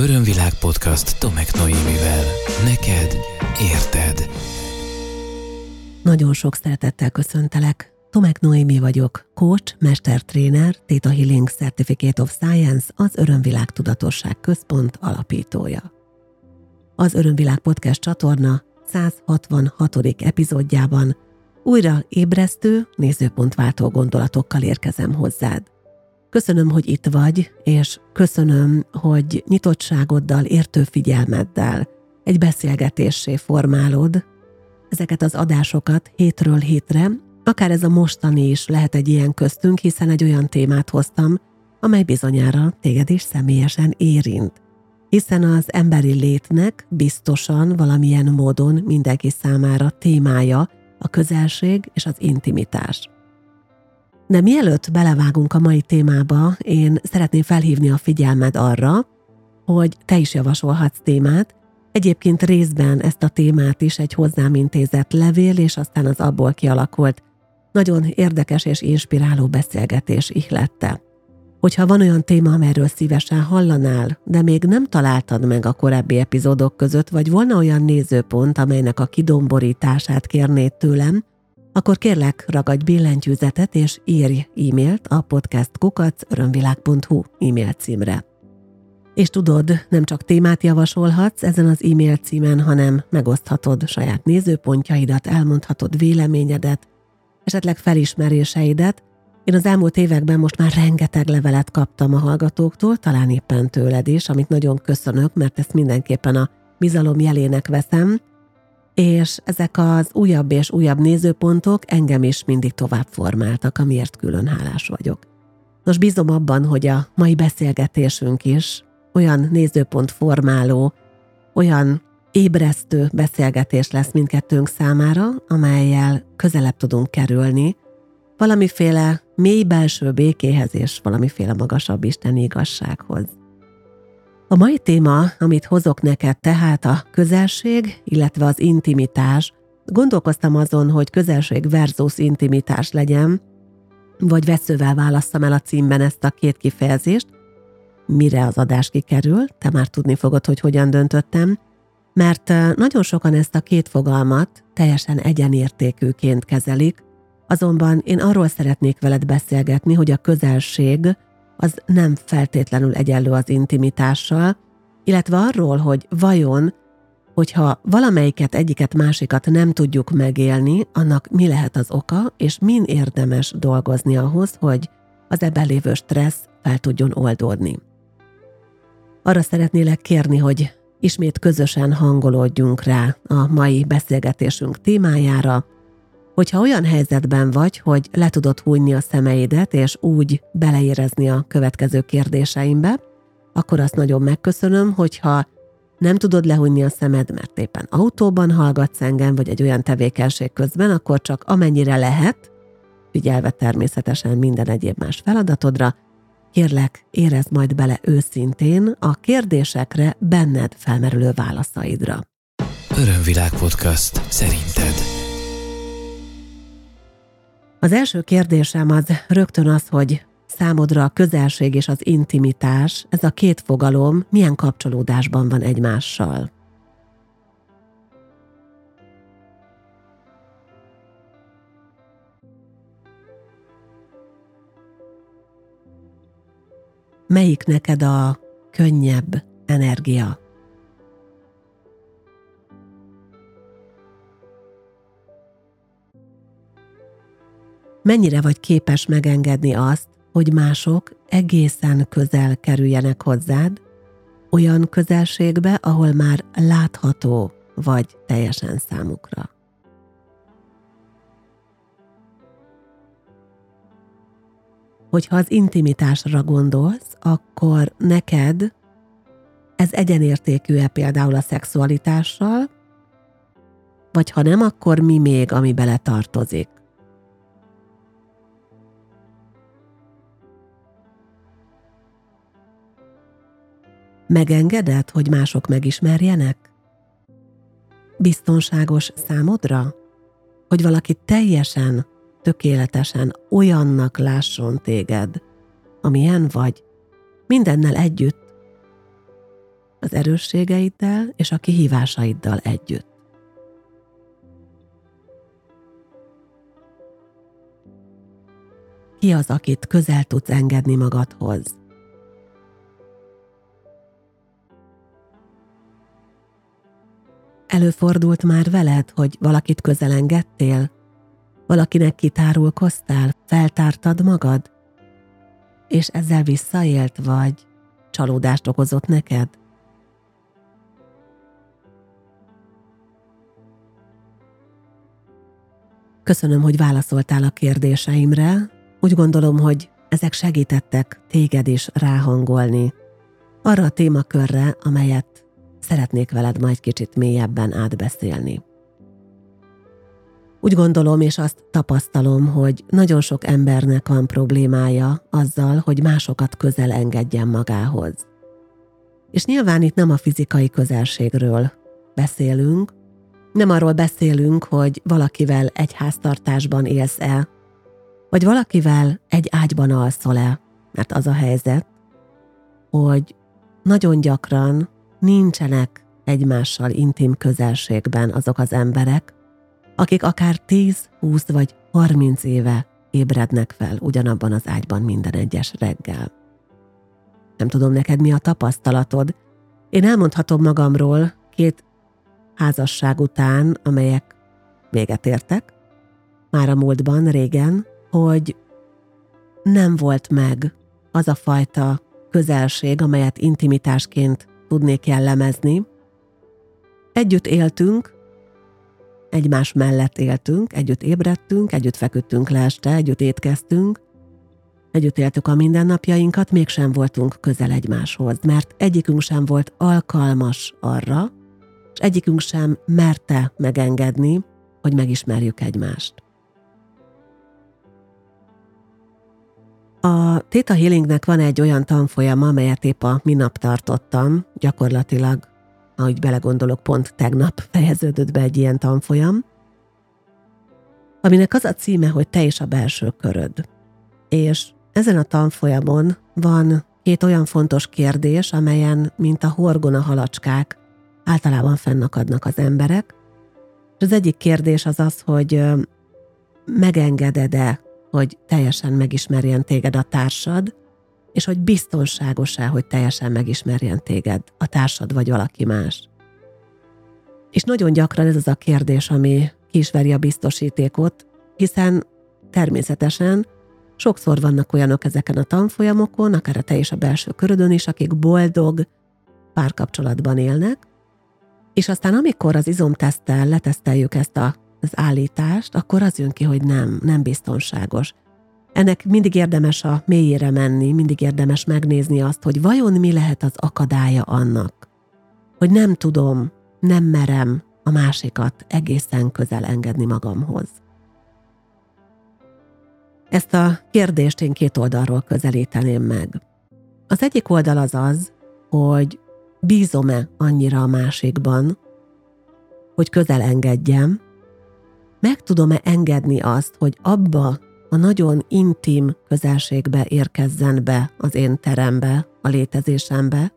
Örömvilág podcast Tomek Noémivel. Neked érted. Nagyon sok szeretettel köszöntelek. Tomek Noémi vagyok, coach, mestertréner, Theta Healing Certificate of Science, az Örömvilág Tudatosság Központ alapítója. Az Örömvilág podcast csatorna 166. epizódjában újra ébresztő, nézőpontváltó gondolatokkal érkezem hozzád. Köszönöm, hogy itt vagy, és köszönöm, hogy nyitottságoddal, értő figyelmeddel egy beszélgetésé formálod ezeket az adásokat hétről hétre, akár ez a mostani is lehet egy ilyen köztünk, hiszen egy olyan témát hoztam, amely bizonyára téged is személyesen érint. Hiszen az emberi létnek biztosan valamilyen módon mindenki számára témája a közelség és az intimitás. De mielőtt belevágunk a mai témába, én szeretném felhívni a figyelmed arra, hogy te is javasolhatsz témát, Egyébként részben ezt a témát is egy hozzám intézett levél, és aztán az abból kialakult nagyon érdekes és inspiráló beszélgetés ihlette. Hogyha van olyan téma, amelyről szívesen hallanál, de még nem találtad meg a korábbi epizódok között, vagy volna olyan nézőpont, amelynek a kidomborítását kérnéd tőlem, akkor kérlek ragadj billentyűzetet és írj e-mailt a podcastkukacörömvilág.hu e-mail címre. És tudod, nem csak témát javasolhatsz ezen az e-mail címen, hanem megoszthatod saját nézőpontjaidat, elmondhatod véleményedet, esetleg felismeréseidet. Én az elmúlt években most már rengeteg levelet kaptam a hallgatóktól, talán éppen tőled is, amit nagyon köszönök, mert ezt mindenképpen a bizalom jelének veszem, és ezek az újabb és újabb nézőpontok engem is mindig tovább formáltak, amiért külön hálás vagyok. Nos, bízom abban, hogy a mai beszélgetésünk is olyan nézőpont formáló, olyan ébresztő beszélgetés lesz mindkettőnk számára, amelyel közelebb tudunk kerülni valamiféle mély belső békéhez és valamiféle magasabb isteni igazsághoz. A mai téma, amit hozok neked tehát a közelség, illetve az intimitás, gondolkoztam azon, hogy közelség versus intimitás legyen, vagy veszővel választam el a címben ezt a két kifejezést, mire az adás kikerül, te már tudni fogod, hogy hogyan döntöttem, mert nagyon sokan ezt a két fogalmat teljesen egyenértékűként kezelik, azonban én arról szeretnék veled beszélgetni, hogy a közelség az nem feltétlenül egyenlő az intimitással, illetve arról, hogy vajon, hogyha valamelyiket, egyiket, másikat nem tudjuk megélni, annak mi lehet az oka, és min érdemes dolgozni ahhoz, hogy az ebben lévő stressz fel tudjon oldódni. Arra szeretnélek kérni, hogy ismét közösen hangolódjunk rá a mai beszélgetésünk témájára, hogyha olyan helyzetben vagy, hogy le tudod hújni a szemeidet, és úgy beleérezni a következő kérdéseimbe, akkor azt nagyon megköszönöm, hogyha nem tudod lehújni a szemed, mert éppen autóban hallgatsz engem, vagy egy olyan tevékenység közben, akkor csak amennyire lehet, figyelve természetesen minden egyéb más feladatodra, Kérlek, érezd majd bele őszintén a kérdésekre benned felmerülő válaszaidra. Örömvilág podcast szerinted. Az első kérdésem az rögtön az, hogy számodra a közelség és az intimitás, ez a két fogalom milyen kapcsolódásban van egymással? melyik neked a könnyebb energia? Mennyire vagy képes megengedni azt, hogy mások egészen közel kerüljenek hozzád, olyan közelségbe, ahol már látható vagy teljesen számukra. hogyha az intimitásra gondolsz, akkor neked ez egyenértékű-e például a szexualitással, vagy ha nem, akkor mi még, ami bele tartozik? Megengeded, hogy mások megismerjenek? Biztonságos számodra? Hogy valaki teljesen tökéletesen olyannak lásson téged, amilyen vagy, mindennel együtt. az erősségeiddel és a kihívásaiddal együtt. Ki az, akit közel tudsz engedni magadhoz? Előfordult már veled, hogy valakit közel engedtél? Valakinek kitárulkoztál, feltártad magad? És ezzel visszaélt vagy csalódást okozott neked? Köszönöm, hogy válaszoltál a kérdéseimre. Úgy gondolom, hogy ezek segítettek téged is ráhangolni arra a témakörre, amelyet szeretnék veled majd kicsit mélyebben átbeszélni. Úgy gondolom és azt tapasztalom, hogy nagyon sok embernek van problémája azzal, hogy másokat közel engedjen magához. És nyilván itt nem a fizikai közelségről beszélünk, nem arról beszélünk, hogy valakivel egy háztartásban élsz-e, vagy valakivel egy ágyban alszol-e, mert az a helyzet, hogy nagyon gyakran nincsenek egymással intim közelségben azok az emberek, akik akár 10, 20 vagy 30 éve ébrednek fel ugyanabban az ágyban minden egyes reggel. Nem tudom neked mi a tapasztalatod. Én elmondhatom magamról két házasság után, amelyek véget értek, már a múltban, régen, hogy nem volt meg az a fajta közelség, amelyet intimitásként tudnék jellemezni. Együtt éltünk, egymás mellett éltünk, együtt ébredtünk, együtt feküdtünk le este, együtt étkeztünk, együtt éltük a mindennapjainkat, mégsem voltunk közel egymáshoz, mert egyikünk sem volt alkalmas arra, és egyikünk sem merte megengedni, hogy megismerjük egymást. A Theta Healingnek van egy olyan tanfolyama, amelyet épp a minap tartottam, gyakorlatilag, ahogy belegondolok, pont tegnap fejeződött be egy ilyen tanfolyam, aminek az a címe, hogy te is a belső köröd. És ezen a tanfolyamon van két olyan fontos kérdés, amelyen, mint a horgona halacskák, általában fennakadnak az emberek. És az egyik kérdés az az, hogy megengeded-e hogy teljesen megismerjen téged a társad, és hogy biztonságos-e, hogy teljesen megismerjen téged a társad vagy valaki más. És nagyon gyakran ez az a kérdés, ami kisveri a biztosítékot, hiszen természetesen sokszor vannak olyanok ezeken a tanfolyamokon, akár a te és a belső körödön is, akik boldog párkapcsolatban élnek, és aztán amikor az izomteszttel leteszteljük ezt a az állítást, akkor az jön ki, hogy nem, nem biztonságos. Ennek mindig érdemes a mélyére menni, mindig érdemes megnézni azt, hogy vajon mi lehet az akadálya annak, hogy nem tudom, nem merem a másikat egészen közel engedni magamhoz. Ezt a kérdést én két oldalról közelíteném meg. Az egyik oldal az az, hogy bízom-e annyira a másikban, hogy közel engedjem, meg tudom-e engedni azt, hogy abba a nagyon intim közelségbe érkezzen be az én terembe, a létezésembe,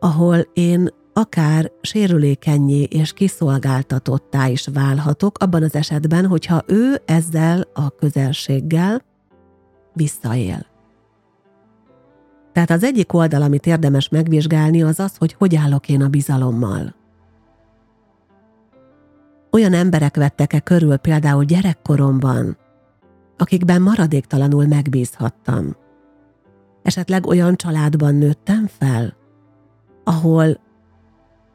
ahol én akár sérülékenyé és kiszolgáltatottá is válhatok, abban az esetben, hogyha ő ezzel a közelséggel visszaél. Tehát az egyik oldal, amit érdemes megvizsgálni, az az, hogy hogy állok én a bizalommal. Olyan emberek vettek-e körül például gyerekkoromban, akikben maradéktalanul megbízhattam. Esetleg olyan családban nőttem fel, ahol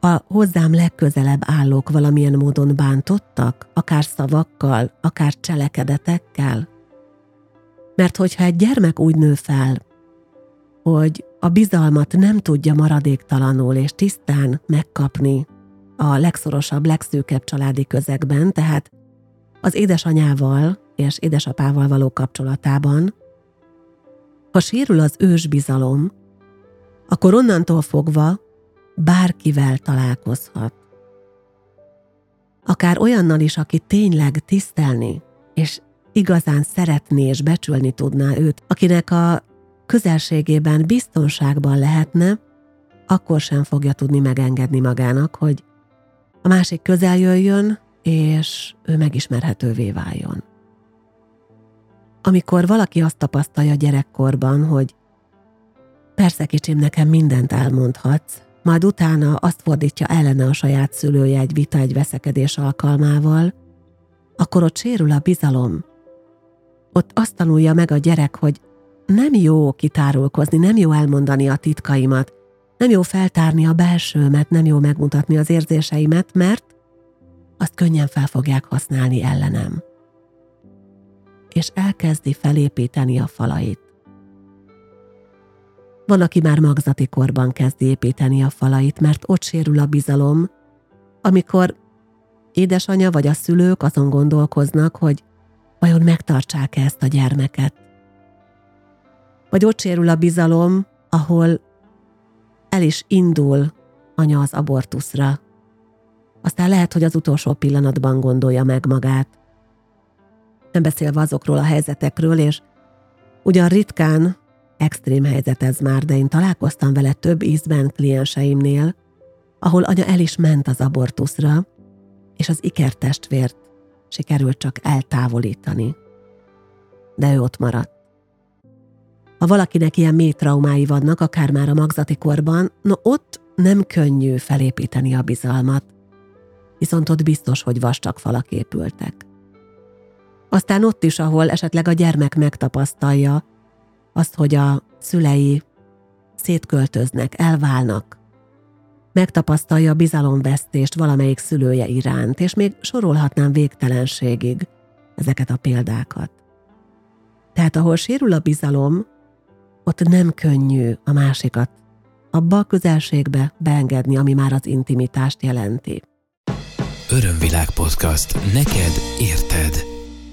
a hozzám legközelebb állók valamilyen módon bántottak, akár szavakkal, akár cselekedetekkel. Mert hogyha egy gyermek úgy nő fel, hogy a bizalmat nem tudja maradéktalanul és tisztán megkapni, a legszorosabb, legszűkebb családi közegben, tehát az édesanyával és édesapával való kapcsolatában, ha sérül az ős bizalom, akkor onnantól fogva bárkivel találkozhat. Akár olyannal is, aki tényleg tisztelni és igazán szeretni és becsülni tudná őt, akinek a közelségében biztonságban lehetne, akkor sem fogja tudni megengedni magának, hogy a másik közel jöjjön, és ő megismerhetővé váljon. Amikor valaki azt tapasztalja gyerekkorban, hogy persze kicsim, nekem mindent elmondhatsz, majd utána azt fordítja ellene a saját szülője egy vita, egy veszekedés alkalmával, akkor ott sérül a bizalom. Ott azt tanulja meg a gyerek, hogy nem jó kitárulkozni, nem jó elmondani a titkaimat, nem jó feltárni a belsőmet, nem jó megmutatni az érzéseimet, mert azt könnyen fel fogják használni ellenem. És elkezdi felépíteni a falait. Van, aki már magzati korban kezdi építeni a falait, mert ott sérül a bizalom, amikor édesanyja vagy a szülők azon gondolkoznak, hogy vajon megtartsák-e ezt a gyermeket. Vagy ott sérül a bizalom, ahol el is indul anya az abortuszra. Aztán lehet, hogy az utolsó pillanatban gondolja meg magát. Nem beszélve azokról a helyzetekről, és ugyan ritkán extrém helyzet ez már, de én találkoztam vele több ízben klienseimnél, ahol anya el is ment az abortuszra, és az ikertestvért sikerült csak eltávolítani. De ő ott maradt. Ha valakinek ilyen mély traumái vannak, akár már a magzati korban, no ott nem könnyű felépíteni a bizalmat, viszont ott biztos, hogy vastag falak épültek. Aztán ott is, ahol esetleg a gyermek megtapasztalja azt, hogy a szülei szétköltöznek, elválnak, megtapasztalja a bizalomvesztést valamelyik szülője iránt, és még sorolhatnám végtelenségig ezeket a példákat. Tehát ahol sérül a bizalom, ott nem könnyű a másikat abba a közelségbe beengedni, ami már az intimitást jelenti. Örömvilág podcast. Neked érted.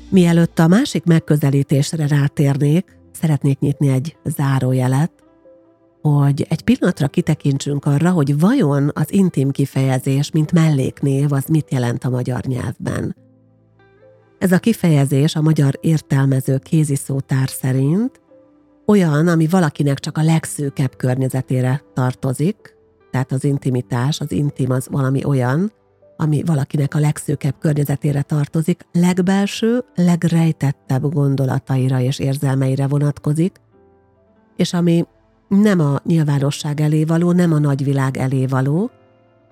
Mielőtt a másik megközelítésre rátérnék, szeretnék nyitni egy zárójelet, hogy egy pillanatra kitekintsünk arra, hogy vajon az intim kifejezés, mint melléknév, az mit jelent a magyar nyelvben. Ez a kifejezés a magyar értelmező kéziszótár szerint olyan, ami valakinek csak a legszűkebb környezetére tartozik, tehát az intimitás, az intim az valami olyan, ami valakinek a legszűkebb környezetére tartozik, legbelső, legrejtettebb gondolataira és érzelmeire vonatkozik, és ami nem a nyilvánosság elé való, nem a nagyvilág elé való,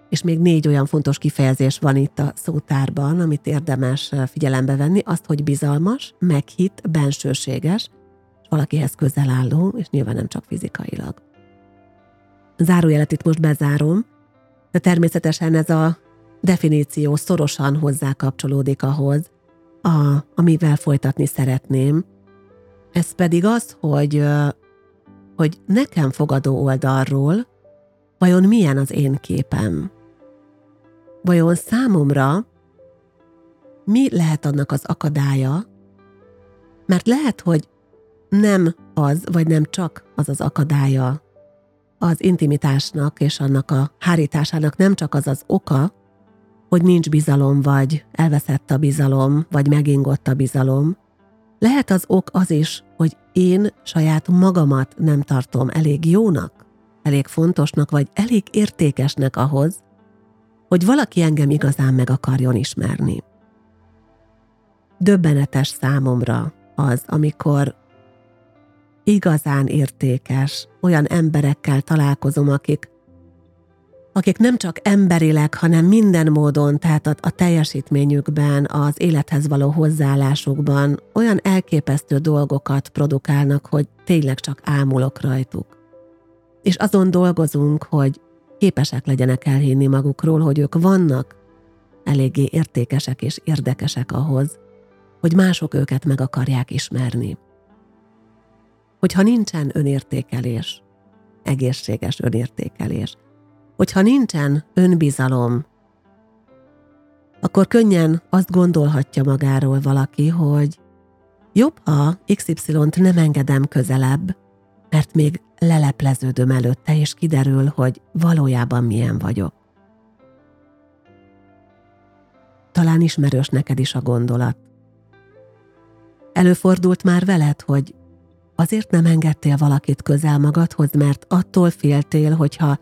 és még négy olyan fontos kifejezés van itt a szótárban, amit érdemes figyelembe venni, azt, hogy bizalmas, meghitt, bensőséges, valakihez közel álló, és nyilván nem csak fizikailag. Zárójelet itt most bezárom, de természetesen ez a definíció szorosan hozzá kapcsolódik ahhoz, a, amivel folytatni szeretném. Ez pedig az, hogy hogy nekem fogadó oldalról vajon milyen az én képem. Vajon számomra mi lehet annak az akadálya, mert lehet, hogy nem az, vagy nem csak az az akadálya az intimitásnak és annak a hárításának nem csak az az oka, hogy nincs bizalom, vagy elveszett a bizalom, vagy megingott a bizalom, lehet az ok az is, hogy én saját magamat nem tartom elég jónak, elég fontosnak, vagy elég értékesnek ahhoz, hogy valaki engem igazán meg akarjon ismerni. Döbbenetes számomra az, amikor igazán értékes olyan emberekkel találkozom, akik akik nem csak emberileg, hanem minden módon, tehát a, a teljesítményükben, az élethez való hozzáállásukban olyan elképesztő dolgokat produkálnak, hogy tényleg csak ámulok rajtuk. És azon dolgozunk, hogy képesek legyenek elhinni magukról, hogy ők vannak eléggé értékesek és érdekesek ahhoz, hogy mások őket meg akarják ismerni. Hogyha nincsen önértékelés, egészséges önértékelés, hogyha nincsen önbizalom, akkor könnyen azt gondolhatja magáról valaki, hogy jobb, ha XY-t nem engedem közelebb, mert még lelepleződöm előtte, és kiderül, hogy valójában milyen vagyok. Talán ismerős neked is a gondolat. Előfordult már veled, hogy azért nem engedtél valakit közel magadhoz, mert attól féltél, hogyha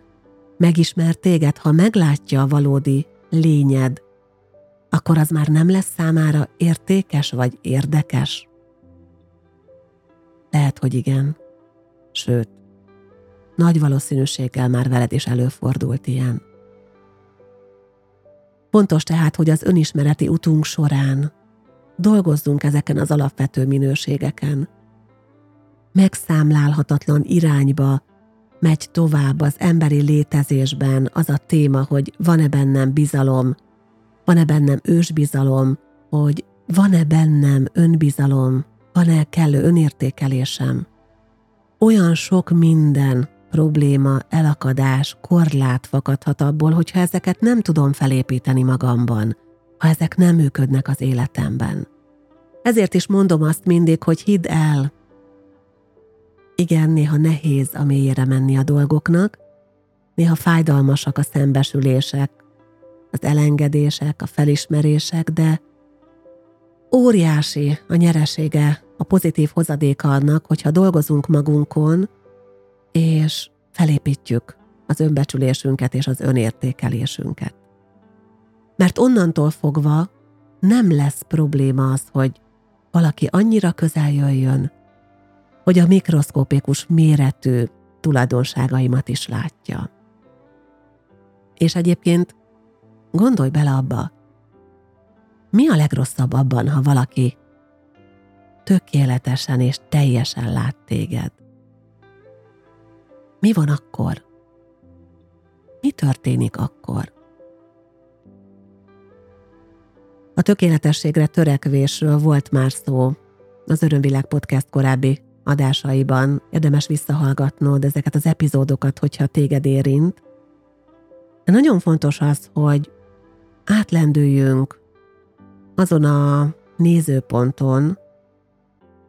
megismer téged, ha meglátja a valódi lényed, akkor az már nem lesz számára értékes vagy érdekes? Lehet, hogy igen. Sőt, nagy valószínűséggel már veled is előfordult ilyen. Fontos tehát, hogy az önismereti utunk során dolgozzunk ezeken az alapvető minőségeken. Megszámlálhatatlan irányba megy tovább az emberi létezésben az a téma, hogy van-e bennem bizalom, van-e bennem ősbizalom, hogy van-e bennem önbizalom, van-e kellő önértékelésem. Olyan sok minden probléma, elakadás, korlát fakadhat abból, hogyha ezeket nem tudom felépíteni magamban, ha ezek nem működnek az életemben. Ezért is mondom azt mindig, hogy hidd el. Igen, néha nehéz a mélyére menni a dolgoknak, néha fájdalmasak a szembesülések, az elengedések, a felismerések, de óriási a nyeresége, a pozitív hozadéka annak, hogyha dolgozunk magunkon, és felépítjük az önbecsülésünket és az önértékelésünket. Mert onnantól fogva nem lesz probléma az, hogy valaki annyira közel jöjjön, hogy a mikroszkópikus méretű tulajdonságaimat is látja. És egyébként gondolj bele abba, mi a legrosszabb abban, ha valaki tökéletesen és teljesen lát téged? Mi van akkor? Mi történik akkor? A tökéletességre törekvésről volt már szó az Örömvilág Podcast korábbi adásaiban. Érdemes visszahallgatnod ezeket az epizódokat, hogyha téged érint. De nagyon fontos az, hogy átlendüljünk azon a nézőponton,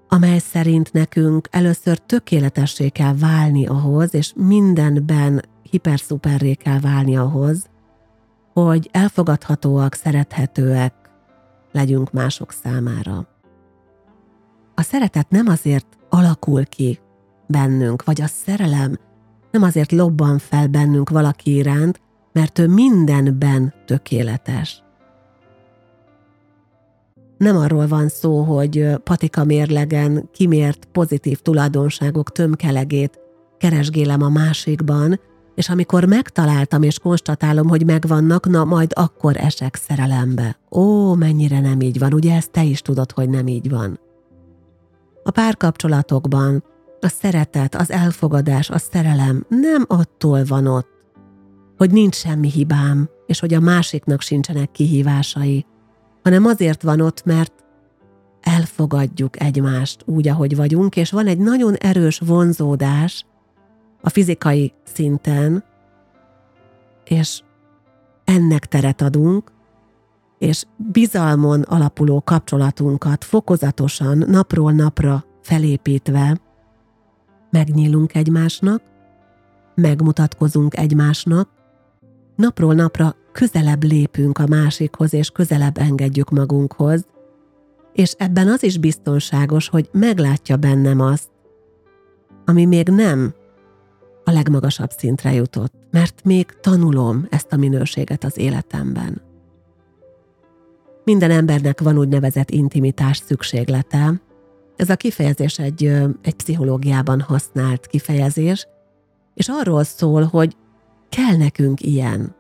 amely szerint nekünk először tökéletessé kell válni ahhoz, és mindenben hiperszuperré kell válni ahhoz, hogy elfogadhatóak, szerethetőek legyünk mások számára. A szeretet nem azért alakul ki bennünk, vagy a szerelem nem azért lobban fel bennünk valaki iránt, mert ő mindenben tökéletes nem arról van szó, hogy patika mérlegen kimért pozitív tulajdonságok tömkelegét keresgélem a másikban, és amikor megtaláltam és konstatálom, hogy megvannak, na majd akkor esek szerelembe. Ó, mennyire nem így van, ugye ezt te is tudod, hogy nem így van. A párkapcsolatokban a szeretet, az elfogadás, a szerelem nem attól van ott, hogy nincs semmi hibám, és hogy a másiknak sincsenek kihívásai, hanem azért van ott, mert elfogadjuk egymást úgy, ahogy vagyunk, és van egy nagyon erős vonzódás a fizikai szinten, és ennek teret adunk, és bizalmon alapuló kapcsolatunkat fokozatosan, napról napra felépítve megnyílunk egymásnak, megmutatkozunk egymásnak, napról napra közelebb lépünk a másikhoz, és közelebb engedjük magunkhoz, és ebben az is biztonságos, hogy meglátja bennem azt, ami még nem a legmagasabb szintre jutott, mert még tanulom ezt a minőséget az életemben. Minden embernek van úgynevezett intimitás szükséglete. Ez a kifejezés egy, egy pszichológiában használt kifejezés, és arról szól, hogy kell nekünk ilyen,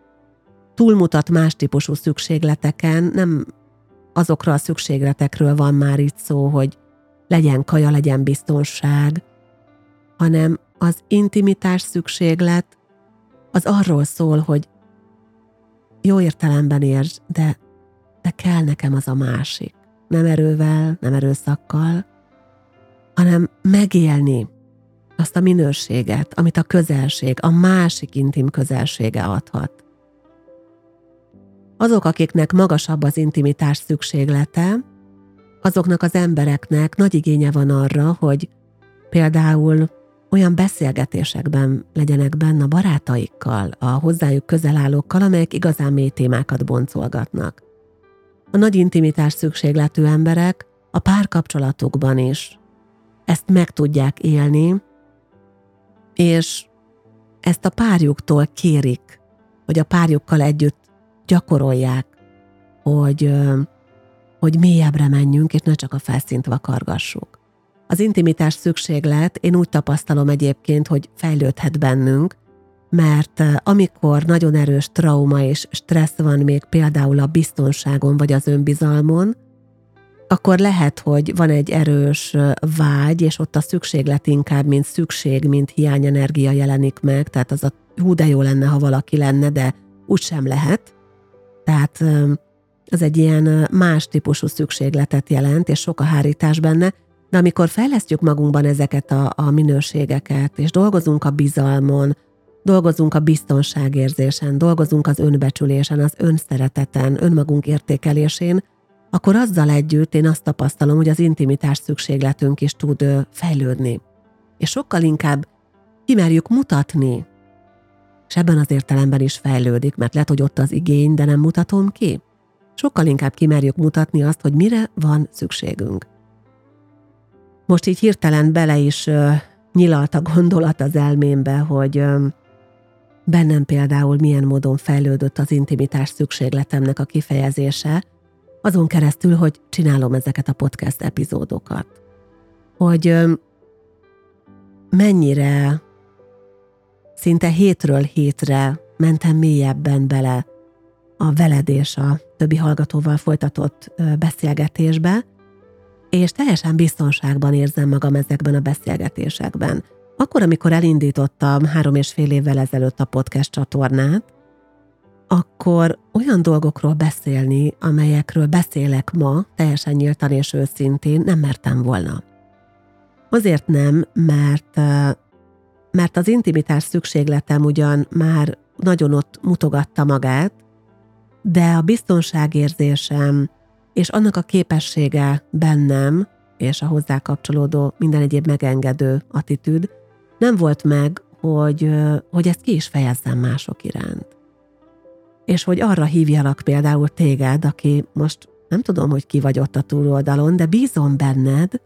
túlmutat más típusú szükségleteken, nem azokra a szükségletekről van már itt szó, hogy legyen kaja, legyen biztonság, hanem az intimitás szükséglet az arról szól, hogy jó értelemben értsd, de, de kell nekem az a másik. Nem erővel, nem erőszakkal, hanem megélni azt a minőséget, amit a közelség, a másik intim közelsége adhat. Azok, akiknek magasabb az intimitás szükséglete, azoknak az embereknek nagy igénye van arra, hogy például olyan beszélgetésekben legyenek benne a barátaikkal, a hozzájuk közelállókkal, amelyek igazán mély témákat boncolgatnak. A nagy intimitás szükségletű emberek a párkapcsolatukban is ezt meg tudják élni, és ezt a párjuktól kérik, hogy a párjukkal együtt gyakorolják, hogy, hogy mélyebbre menjünk, és ne csak a felszínt vakargassuk. Az intimitás szükséglet, én úgy tapasztalom egyébként, hogy fejlődhet bennünk, mert amikor nagyon erős trauma és stressz van még például a biztonságon vagy az önbizalmon, akkor lehet, hogy van egy erős vágy, és ott a szükséglet inkább, mint szükség, mint hiányenergia jelenik meg, tehát az a hú, de jó lenne, ha valaki lenne, de úgy sem lehet. Tehát ez egy ilyen más típusú szükségletet jelent, és sok a hárítás benne, de amikor fejlesztjük magunkban ezeket a, a minőségeket, és dolgozunk a bizalmon, dolgozunk a biztonságérzésen, dolgozunk az önbecsülésen, az önszereteten, önmagunk értékelésén, akkor azzal együtt én azt tapasztalom, hogy az intimitás szükségletünk is tud fejlődni. És sokkal inkább kimerjük mutatni, és ebben az értelemben is fejlődik, mert lehet, hogy ott az igény, de nem mutatom ki. Sokkal inkább kimerjük mutatni azt, hogy mire van szükségünk. Most így hirtelen bele is uh, nyilalt a gondolat az elmémbe, hogy um, bennem például milyen módon fejlődött az intimitás szükségletemnek a kifejezése, azon keresztül, hogy csinálom ezeket a podcast epizódokat. Hogy mennyire szinte hétről hétre mentem mélyebben bele a veled és a többi hallgatóval folytatott beszélgetésbe, és teljesen biztonságban érzem magam ezekben a beszélgetésekben. Akkor, amikor elindítottam három és fél évvel ezelőtt a podcast csatornát, akkor olyan dolgokról beszélni, amelyekről beszélek ma, teljesen nyíltan és őszintén, nem mertem volna. Azért nem, mert, mert az intimitás szükségletem ugyan már nagyon ott mutogatta magát, de a biztonságérzésem és annak a képessége bennem, és a hozzá kapcsolódó minden egyéb megengedő attitűd nem volt meg, hogy, hogy ezt ki is fejezzem mások iránt. És hogy arra hívjalak például téged, aki most nem tudom, hogy ki vagy ott a túloldalon, de bízom benned,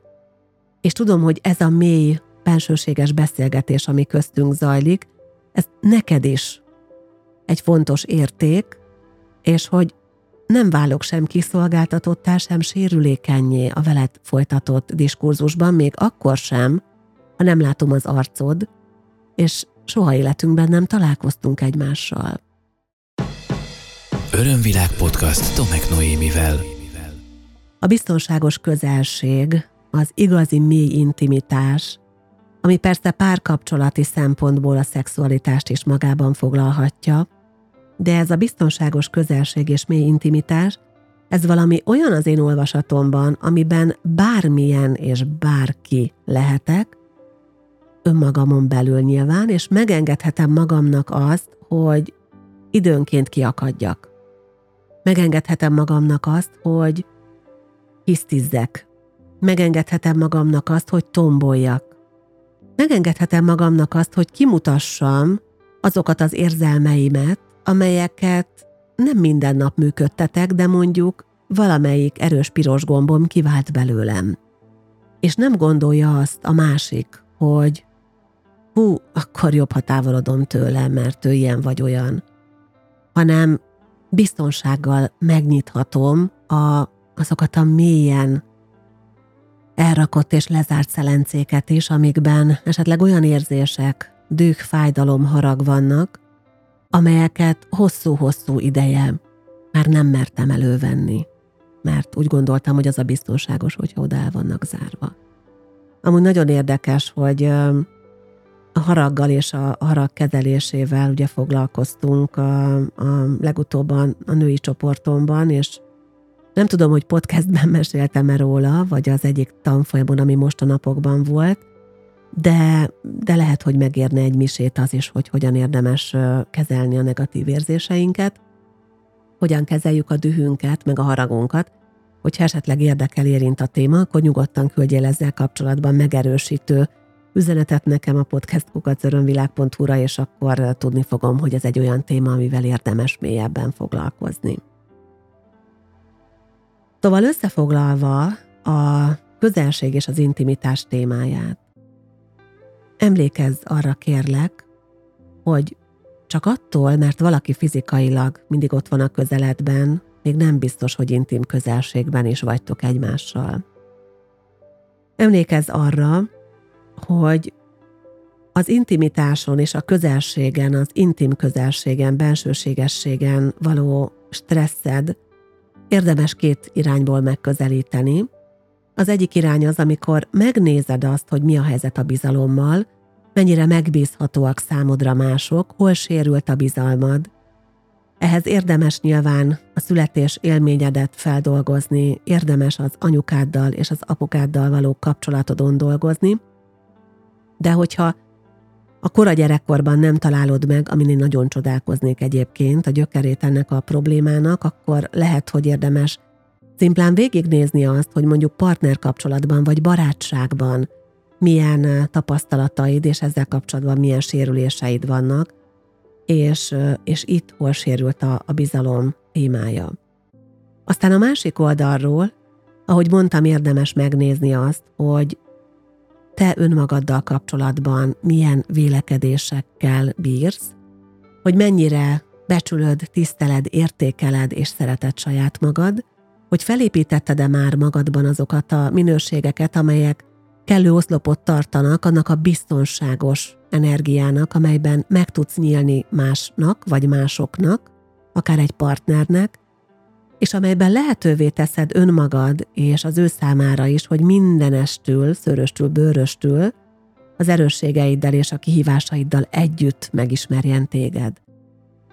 és tudom, hogy ez a mély, bensőséges beszélgetés, ami köztünk zajlik, ez neked is egy fontos érték, és hogy nem válok sem kiszolgáltatottá, sem sérülékenyé a veled folytatott diskurzusban, még akkor sem, ha nem látom az arcod, és soha életünkben nem találkoztunk egymással. Örömvilág podcast Tomek Noémivel. A biztonságos közelség, az igazi mély intimitás, ami persze párkapcsolati szempontból a szexualitást is magában foglalhatja, de ez a biztonságos közelség és mély intimitás, ez valami olyan az én olvasatomban, amiben bármilyen és bárki lehetek, önmagamon belül nyilván, és megengedhetem magamnak azt, hogy időnként kiakadjak. Megengedhetem magamnak azt, hogy hisztizzek. Megengedhetem magamnak azt, hogy tomboljak. Megengedhetem magamnak azt, hogy kimutassam azokat az érzelmeimet, amelyeket nem minden nap működtetek, de mondjuk valamelyik erős piros gombom kivált belőlem. És nem gondolja azt a másik, hogy hú, akkor jobb, ha távolodom tőle, mert ő ilyen vagy olyan, hanem biztonsággal megnyithatom a, azokat a mélyen elrakott és lezárt szelencéket is, amikben esetleg olyan érzések, düh, fájdalom, harag vannak, amelyeket hosszú-hosszú ideje már nem mertem elővenni, mert úgy gondoltam, hogy az a biztonságos, hogyha oda el vannak zárva. Amúgy nagyon érdekes, hogy haraggal és a harag kezelésével ugye foglalkoztunk a, a legutóbban a női csoportomban, és nem tudom, hogy podcastben meséltem-e róla, vagy az egyik tanfolyamon, ami most a napokban volt, de, de lehet, hogy megérne egy misét az is, hogy hogyan érdemes kezelni a negatív érzéseinket, hogyan kezeljük a dühünket, meg a haragunkat, hogyha esetleg érdekel érint a téma, akkor nyugodtan küldjél ezzel kapcsolatban megerősítő üzenetet nekem a podcastkukacörönvilág.hu-ra, és akkor tudni fogom, hogy ez egy olyan téma, amivel érdemes mélyebben foglalkozni. Szóval összefoglalva a közelség és az intimitás témáját. Emlékezz arra kérlek, hogy csak attól, mert valaki fizikailag mindig ott van a közeledben, még nem biztos, hogy intim közelségben is vagytok egymással. Emlékezz arra, hogy az intimitáson és a közelségen, az intim közelségen, bensőségességen való stresszed érdemes két irányból megközelíteni. Az egyik irány az, amikor megnézed azt, hogy mi a helyzet a bizalommal, mennyire megbízhatóak számodra mások, hol sérült a bizalmad. Ehhez érdemes nyilván a születés élményedet feldolgozni, érdemes az anyukáddal és az apukáddal való kapcsolatodon dolgozni, de hogyha a kora gyerekkorban nem találod meg, amin én nagyon csodálkoznék egyébként, a gyökerét ennek a problémának, akkor lehet, hogy érdemes szimplán végignézni azt, hogy mondjuk partnerkapcsolatban vagy barátságban milyen tapasztalataid, és ezzel kapcsolatban milyen sérüléseid vannak, és, és itt hol sérült a, a bizalom témája. Aztán a másik oldalról, ahogy mondtam, érdemes megnézni azt, hogy te önmagaddal kapcsolatban milyen vélekedésekkel bírsz, hogy mennyire becsülöd, tiszteled, értékeled és szereted saját magad, hogy felépítetted-e már magadban azokat a minőségeket, amelyek kellő oszlopot tartanak annak a biztonságos energiának, amelyben meg tudsz nyílni másnak vagy másoknak, akár egy partnernek, és amelyben lehetővé teszed önmagad és az ő számára is, hogy mindenestül, szöröstül, bőröstül az erősségeiddel és a kihívásaiddal együtt megismerjen téged.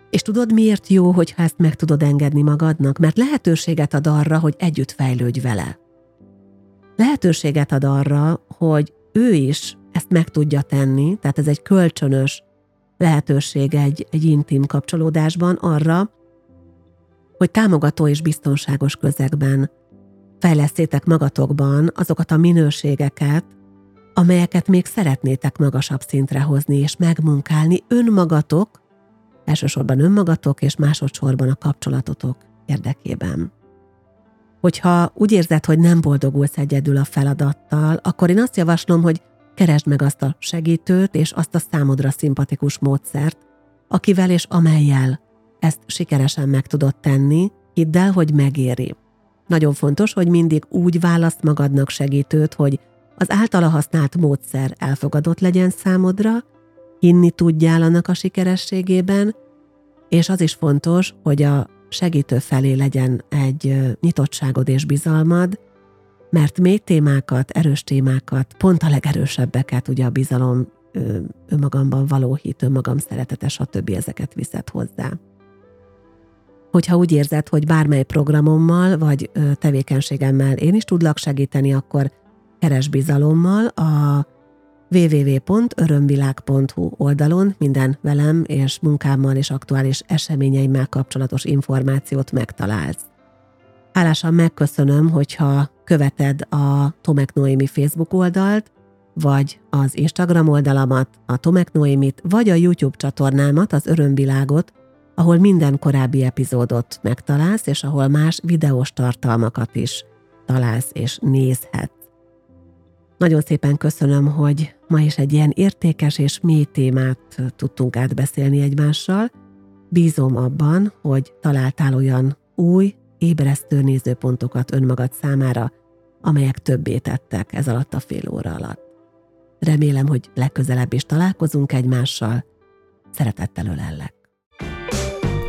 És tudod, miért jó, hogyha ezt meg tudod engedni magadnak? Mert lehetőséget ad arra, hogy együtt fejlődj vele. Lehetőséget ad arra, hogy ő is ezt meg tudja tenni, tehát ez egy kölcsönös lehetőség egy, egy intim kapcsolódásban arra, hogy támogató és biztonságos közegben fejlesztétek magatokban azokat a minőségeket, amelyeket még szeretnétek magasabb szintre hozni és megmunkálni önmagatok, elsősorban önmagatok és másodszorban a kapcsolatotok érdekében. Hogyha úgy érzed, hogy nem boldogulsz egyedül a feladattal, akkor én azt javaslom, hogy keresd meg azt a segítőt és azt a számodra szimpatikus módszert, akivel és amelyel ezt sikeresen meg tudod tenni, hidd el, hogy megéri. Nagyon fontos, hogy mindig úgy választ magadnak segítőt, hogy az általa használt módszer elfogadott legyen számodra, hinni tudjál annak a sikerességében, és az is fontos, hogy a segítő felé legyen egy nyitottságod és bizalmad, mert mély témákat, erős témákat, pont a legerősebbeket, ugye a bizalom, önmagamban való hit, önmagam szeretete, stb. ezeket viszed hozzá hogyha úgy érzed, hogy bármely programommal vagy tevékenységemmel én is tudlak segíteni, akkor keres bizalommal a www.örömvilág.hu oldalon minden velem és munkámmal és aktuális eseményeimmel kapcsolatos információt megtalálsz. Hálásan megköszönöm, hogyha követed a Tomek Noémi Facebook oldalt, vagy az Instagram oldalamat, a Tomek Noémit, vagy a YouTube csatornámat, az Örömvilágot, ahol minden korábbi epizódot megtalálsz, és ahol más videós tartalmakat is találsz és nézhetsz. Nagyon szépen köszönöm, hogy ma is egy ilyen értékes és mély témát tudtunk átbeszélni egymással. Bízom abban, hogy találtál olyan új, ébresztő nézőpontokat önmagad számára, amelyek többé tettek ez alatt a fél óra alatt. Remélem, hogy legközelebb is találkozunk egymással. Szeretettel ölellek.